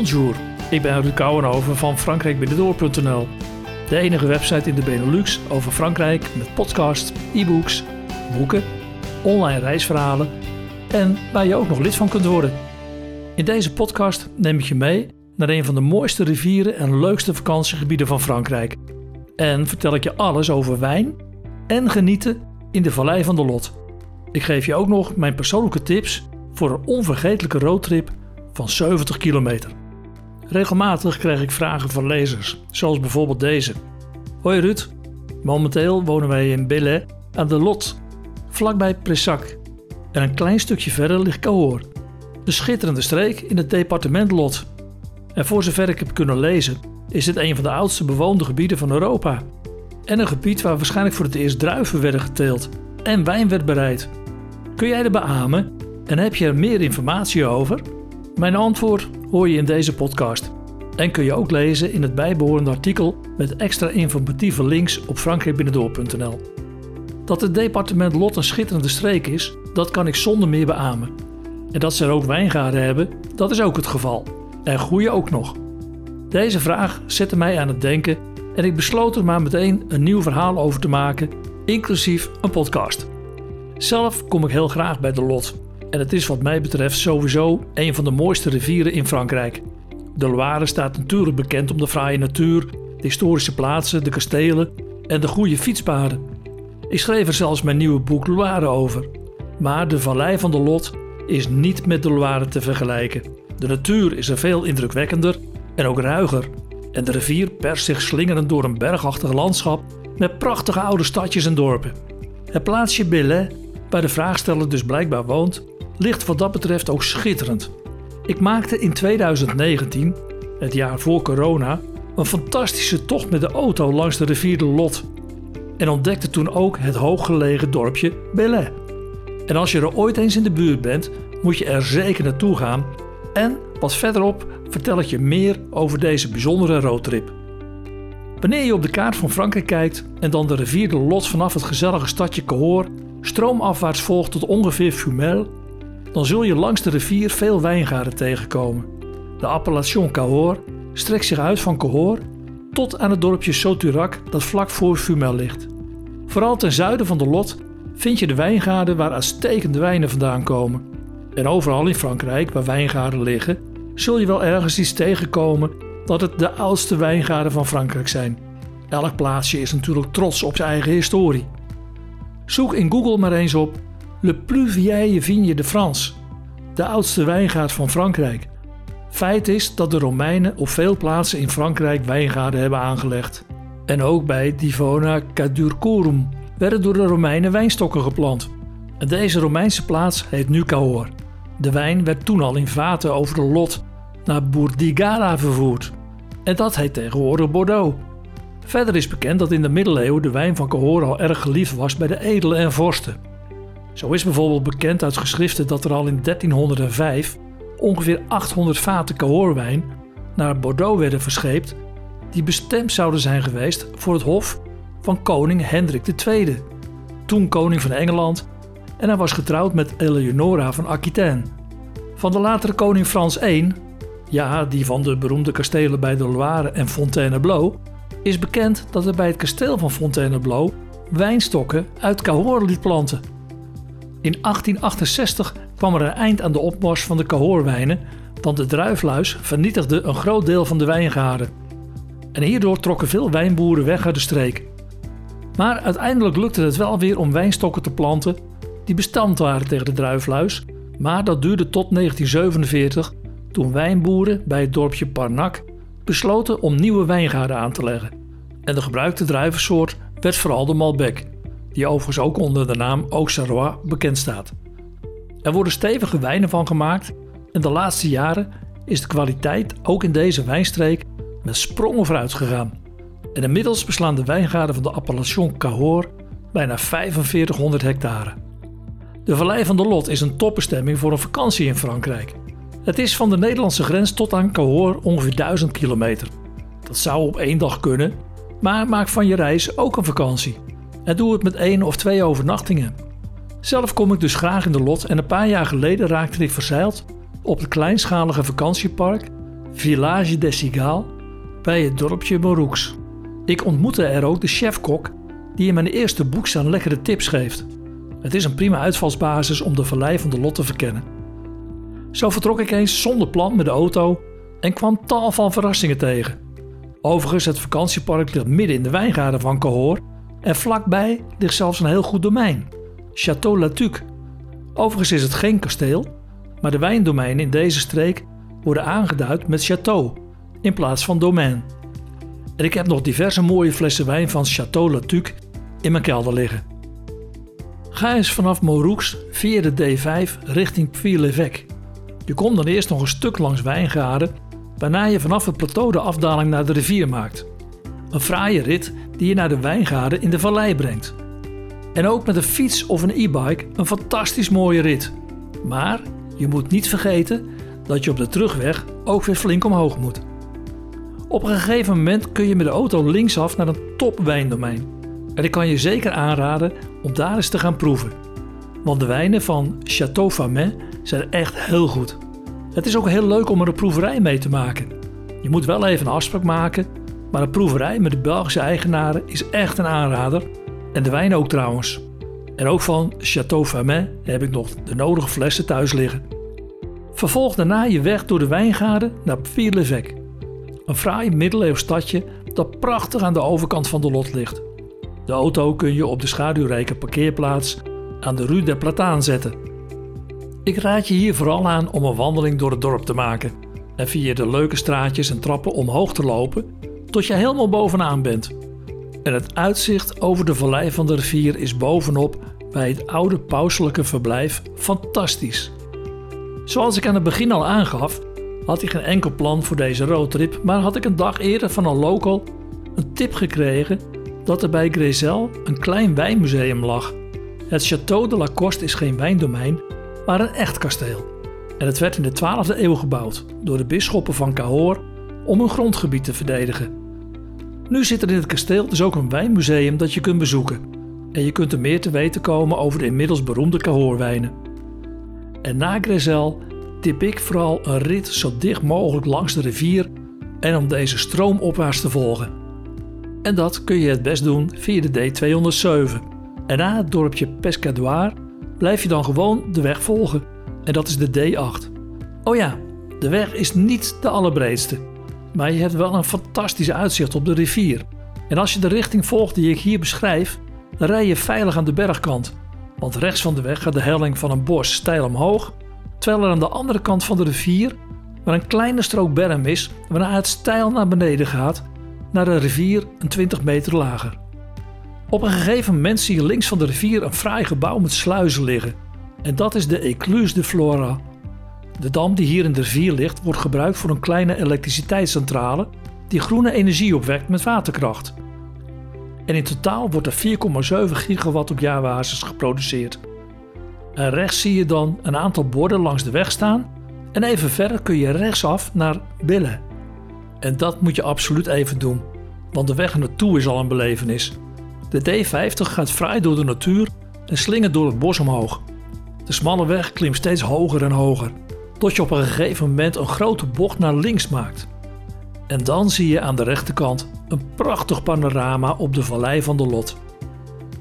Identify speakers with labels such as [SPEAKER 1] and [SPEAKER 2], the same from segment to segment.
[SPEAKER 1] Bonjour, ik ben Ruud Kouwenhoven van frankrijkbinnendoor.nl. De enige website in de Benelux over Frankrijk met podcasts, e-books, boeken, online reisverhalen en waar je ook nog lid van kunt worden. In deze podcast neem ik je mee naar een van de mooiste rivieren en leukste vakantiegebieden van Frankrijk. En vertel ik je alles over wijn en genieten in de Vallei van de Lot. Ik geef je ook nog mijn persoonlijke tips voor een onvergetelijke roadtrip van 70 kilometer. Regelmatig krijg ik vragen van lezers, zoals bijvoorbeeld deze. Hoi Ruud, momenteel wonen wij in Belley aan de Lot, vlakbij Pressac. En een klein stukje verder ligt Cahors, de schitterende streek in het departement Lot. En voor zover ik heb kunnen lezen, is dit een van de oudste bewoonde gebieden van Europa. En een gebied waar waarschijnlijk voor het eerst druiven werden geteeld en wijn werd bereid. Kun jij er beamen en heb je er meer informatie over? Mijn antwoord hoor je in deze podcast. En kun je ook lezen in het bijbehorende artikel met extra informatieve links op frankrijkbinnendoor.nl. Dat het departement Lot een schitterende streek is, dat kan ik zonder meer beamen. En dat ze er ook wijngaarden hebben, dat is ook het geval. En goede ook nog. Deze vraag zette mij aan het denken en ik besloot er maar meteen een nieuw verhaal over te maken, inclusief een podcast. Zelf kom ik heel graag bij de Lot en het is wat mij betreft sowieso een van de mooiste rivieren in Frankrijk. De Loire staat natuurlijk bekend om de fraaie natuur, de historische plaatsen, de kastelen en de goede fietspaden. Ik schreef er zelfs mijn nieuwe boek Loire over. Maar de vallei van de Lot is niet met de Loire te vergelijken. De natuur is er veel indrukwekkender en ook ruiger. En de rivier perst zich slingerend door een bergachtig landschap met prachtige oude stadjes en dorpen. Het plaatsje Belley, waar de vraagsteller dus blijkbaar woont, ligt wat dat betreft ook schitterend. Ik maakte in 2019, het jaar voor corona, een fantastische tocht met de auto langs de rivier de Lot. En ontdekte toen ook het hooggelegen dorpje Belley. En als je er ooit eens in de buurt bent, moet je er zeker naartoe gaan. En wat verderop vertel ik je meer over deze bijzondere roadtrip. Wanneer je op de kaart van Frankrijk kijkt en dan de rivier de Lot vanaf het gezellige stadje Cahors stroomafwaarts volgt tot ongeveer Fumel, dan zul je langs de rivier veel wijngaarden tegenkomen. De appellation Cahors strekt zich uit van Cahors tot aan het dorpje Sauturac dat vlak voor Fumel ligt. Vooral ten zuiden van de Lot vind je de wijngaarden waar uitstekende wijnen vandaan komen. En overal in Frankrijk waar wijngaarden liggen, zul je wel ergens iets tegenkomen dat het de oudste wijngaarden van Frankrijk zijn. Elk plaatsje is natuurlijk trots op zijn eigen historie. Zoek in Google maar eens op Le Plus Vieille Vigne de France, de oudste wijngaard van Frankrijk. Feit is dat de Romeinen op veel plaatsen in Frankrijk wijngaarden hebben aangelegd. En ook bij Divona Cadurcorum werden door de Romeinen wijnstokken geplant. En deze Romeinse plaats heet nu Cahors. De wijn werd toen al in vaten over de Lot naar Bourdigara vervoerd. En dat heet tegenwoordig Bordeaux. Verder is bekend dat in de middeleeuwen de wijn van Cahors al erg geliefd was bij de edelen en vorsten. Zo is bijvoorbeeld bekend uit geschriften dat er al in 1305 ongeveer 800 vaten Cahors-wijn naar Bordeaux werden verscheept, die bestemd zouden zijn geweest voor het hof van koning Hendrik II, toen koning van Engeland, en hij was getrouwd met Eleonora van Aquitaine. Van de latere koning Frans I, ja, die van de beroemde kastelen bij de Loire en Fontainebleau, is bekend dat hij bij het kasteel van Fontainebleau wijnstokken uit Cahors liet planten. In 1868 kwam er een eind aan de opmars van de Cahors-wijnen, want de druifluis vernietigde een groot deel van de wijngaarden. En hierdoor trokken veel wijnboeren weg uit de streek. Maar uiteindelijk lukte het wel weer om wijnstokken te planten die bestand waren tegen de druifluis, maar dat duurde tot 1947 toen wijnboeren bij het dorpje Parnac besloten om nieuwe wijngaarden aan te leggen. En de gebruikte druivensoort werd vooral de Malbec, die overigens ook onder de naam Auxerrois bekend staat. Er worden stevige wijnen van gemaakt en de laatste jaren is de kwaliteit ook in deze wijnstreek met sprongen vooruit gegaan. En inmiddels beslaan de wijngaarden van de appellation Cahors bijna 4500 hectare. De Vallei van de Lot is een topbestemming voor een vakantie in Frankrijk. Het is van de Nederlandse grens tot aan Cahors ongeveer 1000 kilometer. Dat zou op één dag kunnen, maar maak van je reis ook een vakantie. En doe het met één of twee overnachtingen. Zelf kom ik dus graag in de Lot en een paar jaar geleden raakte ik verzeild op het kleinschalige vakantiepark Village des Cigales, bij het dorpje Moroux. Ik ontmoette er ook de chefkok die in mijn eerste boek lekkere tips geeft. Het is een prima uitvalsbasis om de vallei van de Lot te verkennen. Zo vertrok ik eens zonder plan met de auto en kwam tal van verrassingen tegen. Overigens, het vakantiepark ligt midden in de wijngaarden van Cahors en vlakbij ligt zelfs een heel goed domein, Château Latuc. Overigens is het geen kasteel, maar de wijndomeinen in deze streek worden aangeduid met château in plaats van domein. En ik heb nog diverse mooie flessen wijn van Château Latuc in mijn kelder liggen. Ga eens vanaf Moroux via de D5 richting Puy-l'Évêque. Je komt dan eerst nog een stuk langs wijngaarden, waarna je vanaf het plateau de afdaling naar de rivier maakt. Een fraaie rit die je naar de wijngaarden in de vallei brengt. En ook met een fiets of een e-bike een fantastisch mooie rit. Maar je moet niet vergeten dat je op de terugweg ook weer flink omhoog moet. Op een gegeven moment kun je met de auto linksaf naar een topwijndomein. En ik kan je zeker aanraden om daar eens te gaan proeven. Want de wijnen van Château Famin zijn echt heel goed. Het is ook heel leuk om er een proeverij mee te maken. Je moet wel even een afspraak maken, maar een proeverij met de Belgische eigenaren is echt een aanrader. En de wijn ook trouwens. En ook van Château Famin heb ik nog de nodige flessen thuis liggen. Vervolg daarna je weg door de wijngaarden naar Puy-l'Évêque. Een fraai middeleeuws stadje dat prachtig aan de overkant van de lot ligt. De auto kun je op de schaduwrijke parkeerplaats aan de Rue des Platanes zetten. Ik raad je hier vooral aan om een wandeling door het dorp te maken en via de leuke straatjes en trappen omhoog te lopen tot je helemaal bovenaan bent. En het uitzicht over de vallei van de rivier is bovenop bij het oude pauselijke verblijf fantastisch. Zoals ik aan het begin al aangaf, had ik geen enkel plan voor deze roadtrip, maar had ik een dag eerder van een local een tip gekregen dat er bij Grézel een klein wijnmuseum lag. Het Château de Lacoste is geen wijndomein, maar een echt kasteel. En het werd in de 12e eeuw gebouwd door de bisschoppen van Cahors om hun grondgebied te verdedigen. Nu zit er in het kasteel dus ook een wijnmuseum dat je kunt bezoeken. En je kunt er meer te weten komen over de inmiddels beroemde Cahors-wijnen. En na Grézel tip ik vooral een rit zo dicht mogelijk langs de rivier en om deze stroomopwaarts te volgen. En dat kun je het best doen via de D207. En na het dorpje Pescadoire blijf je dan gewoon de weg volgen. En dat is de D8. Oh ja, de weg is niet de allerbreedste. Maar je hebt wel een fantastisch uitzicht op de rivier. En als je de richting volgt die ik hier beschrijf, dan rij je veilig aan de bergkant. Want rechts van de weg gaat de helling van een bos steil omhoog, terwijl er aan de andere kant van de rivier maar een kleine strook berm is, waarna het steil naar beneden gaat naar de rivier een 20 meter lager. Op een gegeven moment zie je links van de rivier een fraai gebouw met sluizen liggen. En dat is de Ecluse de Flora. De dam die hier in de rivier ligt wordt gebruikt voor een kleine elektriciteitscentrale die groene energie opwekt met waterkracht. En in totaal wordt er 4,7 gigawatt op jaarbasis geproduceerd. En rechts zie je dan een aantal borden langs de weg staan en even verder kun je rechtsaf naar Bille. En dat moet je absoluut even doen, want de weg naartoe is al een belevenis. De D50 gaat vrij door de natuur en slingert door het bos omhoog. De smalle weg klimt steeds hoger en hoger, tot je op een gegeven moment een grote bocht naar links maakt. En dan zie je aan de rechterkant een prachtig panorama op de vallei van de Lot.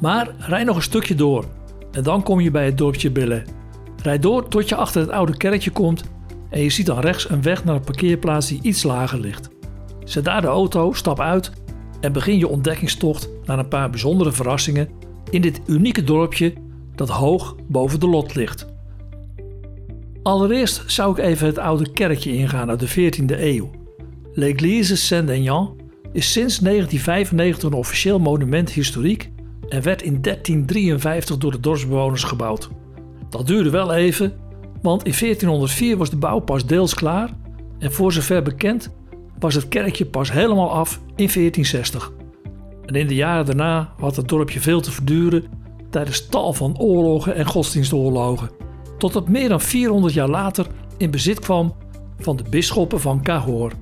[SPEAKER 1] Maar rij nog een stukje door en dan kom je bij het dorpje Bille. Rijd door tot je achter het oude kerkje komt en je ziet dan rechts een weg naar een parkeerplaats die iets lager ligt. Zet daar de auto, stap uit en begin je ontdekkingstocht naar een paar bijzondere verrassingen in dit unieke dorpje dat hoog boven de lot ligt. Allereerst zou ik even het oude kerkje ingaan uit de 14e eeuw. L'Église Saint-Aignan is sinds 1995 een officieel monument historiek en werd in 1353 door de dorpsbewoners gebouwd. Dat duurde wel even, want in 1404 was de bouw pas deels klaar en voor zover bekend was het kerkje pas helemaal af in 1460. En in de jaren daarna had het dorpje veel te verduren tijdens tal van oorlogen en godsdienstoorlogen, tot het meer dan 400 jaar later in bezit kwam van de bisschoppen van Cahors.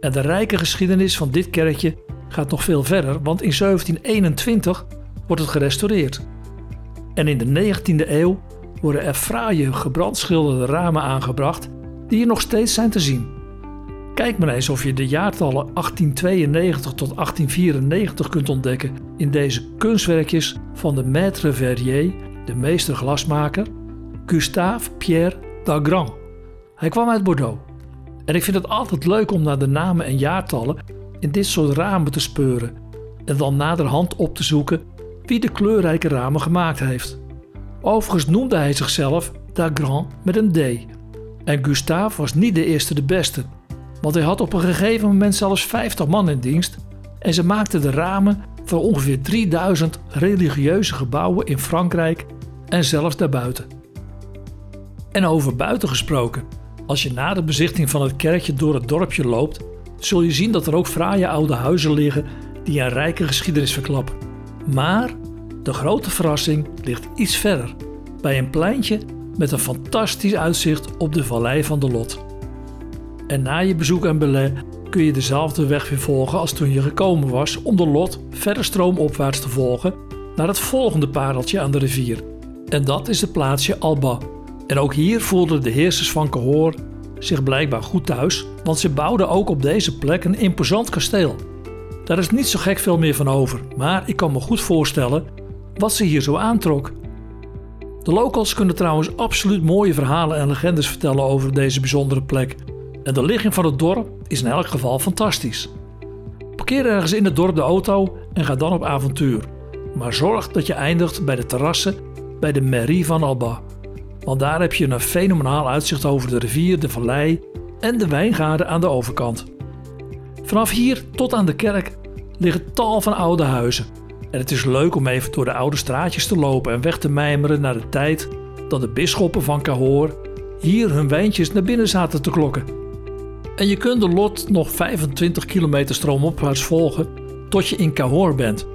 [SPEAKER 1] En de rijke geschiedenis van dit kerkje gaat nog veel verder, want in 1721 wordt het gerestaureerd. En in de 19e eeuw worden er fraaie gebrandschilderde ramen aangebracht die er nog steeds zijn te zien. Kijk maar eens of je de jaartallen 1892 tot 1894 kunt ontdekken in deze kunstwerkjes van de maître verrier, de meester glasmaker, Gustave Pierre Dagrand. Hij kwam uit Bordeaux. En ik vind het altijd leuk om naar de namen en jaartallen in dit soort ramen te speuren en dan naderhand op te zoeken wie de kleurrijke ramen gemaakt heeft. Overigens noemde hij zichzelf Dagrand met een D. En Gustave was niet de eerste de beste, want hij had op een gegeven moment zelfs 50 man in dienst en ze maakten de ramen voor ongeveer 3000 religieuze gebouwen in Frankrijk en zelfs daarbuiten. En over buiten gesproken, als je na de bezichting van het kerkje door het dorpje loopt, zul je zien dat er ook fraaie oude huizen liggen die een rijke geschiedenis verklappen. Maar de grote verrassing ligt iets verder, bij een pleintje met een fantastisch uitzicht op de vallei van de Lot. En na je bezoek aan Belay kun je dezelfde weg weer volgen als toen je gekomen was om de Lot verder stroomopwaarts te volgen naar het volgende pareltje aan de rivier. En dat is het plaatsje Alba. En ook hier voelden de heersers van Cahors zich blijkbaar goed thuis, want ze bouwden ook op deze plek een imposant kasteel. Daar is niet zo gek veel meer van over, maar ik kan me goed voorstellen wat ze hier zo aantrok. De locals kunnen trouwens absoluut mooie verhalen en legendes vertellen over deze bijzondere plek. En de ligging van het dorp is in elk geval fantastisch. Parkeer ergens in het dorp de auto en ga dan op avontuur. Maar zorg dat je eindigt bij de terrassen bij de mairie van Alba. Want daar heb je een fenomenaal uitzicht over de rivier, de vallei en de wijngaarden aan de overkant. Vanaf hier tot aan de kerk liggen tal van oude huizen. En het is leuk om even door de oude straatjes te lopen en weg te mijmeren naar de tijd dat de bisschoppen van Cahors hier hun wijntjes naar binnen zaten te klokken. En je kunt de lot nog 25 kilometer stroomopwaarts volgen tot je in Cahors bent.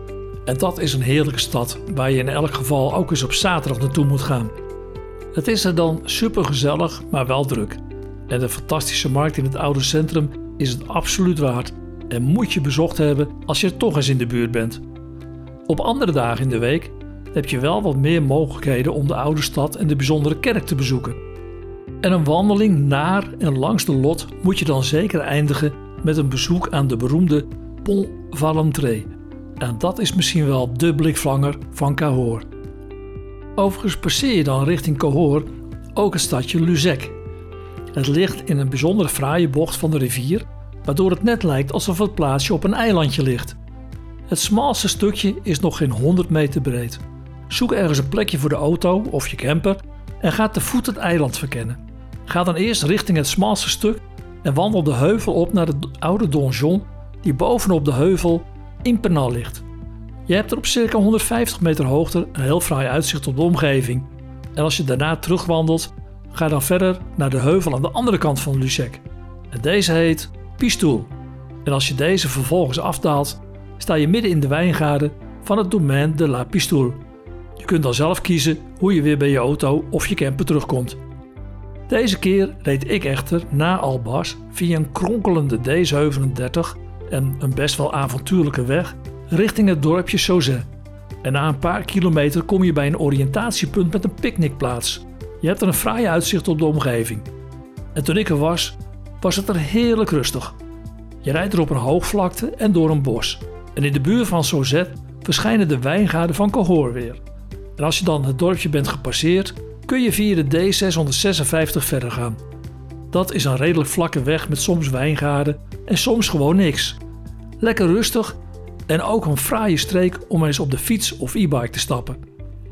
[SPEAKER 1] En dat is een heerlijke stad waar je in elk geval ook eens op zaterdag naartoe moet gaan. Het is er dan super gezellig, maar wel druk. En de fantastische markt in het oude centrum is het absoluut waard en moet je bezocht hebben als je toch eens in de buurt bent. Op andere dagen in de week heb je wel wat meer mogelijkheden om de oude stad en de bijzondere kerk te bezoeken. En een wandeling naar en langs de Lot moet je dan zeker eindigen met een bezoek aan de beroemde Pont Valentré. En dat is misschien wel de blikvanger van Cahors. Overigens passeer je dan richting Cahors ook het stadje Luzec. Het ligt in een bijzonder fraaie bocht van de rivier, waardoor het net lijkt alsof het plaatsje op een eilandje ligt. Het smalste stukje is nog geen 100 meter breed. Zoek ergens een plekje voor de auto of je camper en ga te voet het eiland verkennen. Ga dan eerst richting het smalste stuk en wandel de heuvel op naar het oude donjon die bovenop de heuvel in Penal ligt. Je hebt er op circa 150 meter hoogte een heel fraai uitzicht op de omgeving. En als je daarna terugwandelt, ga dan verder naar de heuvel aan de andere kant van Lucek. En deze heet Pistoel. En als je deze vervolgens afdaalt, sta je midden in de wijngaarden van het Domaine de la Pistoule. Je kunt dan zelf kiezen hoe je weer bij je auto of je camper terugkomt. Deze keer reed ik echter na Albas via een kronkelende D37 en een best wel avontuurlijke weg richting het dorpje Sauzet. En na een paar kilometer kom je bij een oriëntatiepunt met een picknickplaats. Je hebt er een fraai uitzicht op de omgeving. En toen ik er was, was het er heerlijk rustig. Je rijdt er op een hoogvlakte en door een bos. En in de buurt van Sauzet verschijnen de wijngaarden van Cahors weer. En als je dan het dorpje bent gepasseerd, kun je via de D656 verder gaan. Dat is een redelijk vlakke weg met soms wijngaarden en soms gewoon niks. Lekker rustig en ook een fraaie streek om eens op de fiets of e-bike te stappen.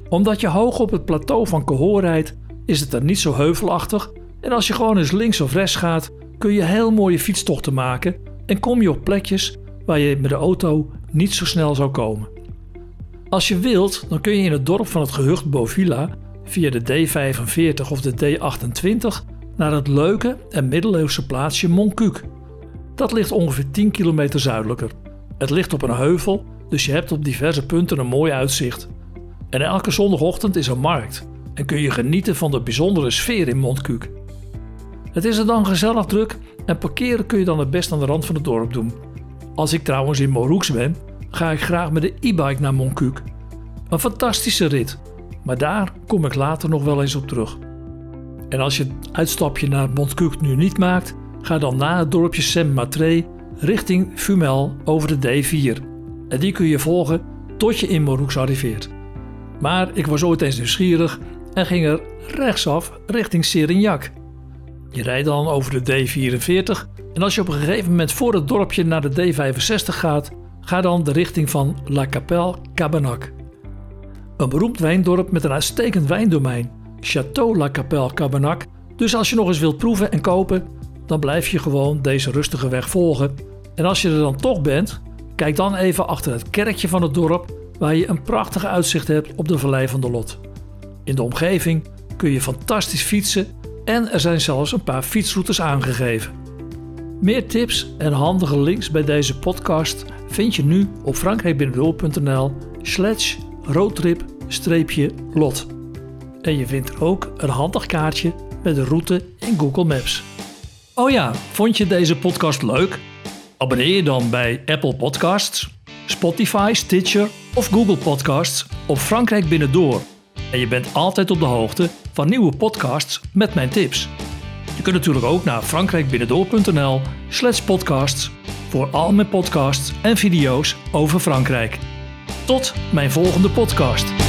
[SPEAKER 1] Omdat je hoog op het plateau van Cahors rijdt, is het er niet zo heuvelachtig en als je gewoon eens links of rechts gaat, kun je heel mooie fietstochten maken en kom je op plekjes waar je met de auto niet zo snel zou komen. Als je wilt, dan kun je in het dorp van het gehucht Bovilla via de D45 of de D28 naar het leuke en middeleeuwse plaatsje Montcuq. Dat ligt ongeveer 10 kilometer zuidelijker. Het ligt op een heuvel, dus je hebt op diverse punten een mooi uitzicht. En elke zondagochtend is er markt en kun je genieten van de bijzondere sfeer in Montcuq. Het is er dan gezellig druk en parkeren kun je dan het best aan de rand van het dorp doen. Als ik trouwens in Moroux ben, ga ik graag met de e-bike naar Montcuq. Een fantastische rit, maar daar kom ik later nog wel eens op terug. En als je het uitstapje naar Montcuq nu niet maakt, ga dan na het dorpje Saint-Matré richting Fumel over de D4. En die kun je volgen tot je in Moroux arriveert. Maar ik was ooit eens nieuwsgierig en ging er rechtsaf richting Serignac. Je rijdt dan over de D44 en als je op een gegeven moment voor het dorpje naar de D65 gaat, ga dan de richting van La Capelle Cabanac. Een beroemd wijndorp met een uitstekend wijndomein, Château La Capelle Cabanac. Dus als je nog eens wilt proeven en kopen, dan blijf je gewoon deze rustige weg volgen. En als je er dan toch bent, kijk dan even achter het kerkje van het dorp, waar je een prachtig uitzicht hebt op de Vallei van de Lot. In de omgeving kun je fantastisch fietsen en er zijn zelfs een paar fietsroutes aangegeven. Meer tips en handige links bij deze podcast vind je nu op frankrijkbinnendoor.nl slash roadtrip-lot. En je vindt ook een handig kaartje met de route in Google Maps. Oh ja, vond je deze podcast leuk? Abonneer je dan bij Apple Podcasts, Spotify, Stitcher of Google Podcasts op Frankrijk Binnendoor. En je bent altijd op de hoogte van nieuwe podcasts met mijn tips. Je kunt natuurlijk ook naar frankrijkbinnendoor.nl slash podcasts voor al mijn podcasts en video's over Frankrijk. Tot mijn volgende podcast.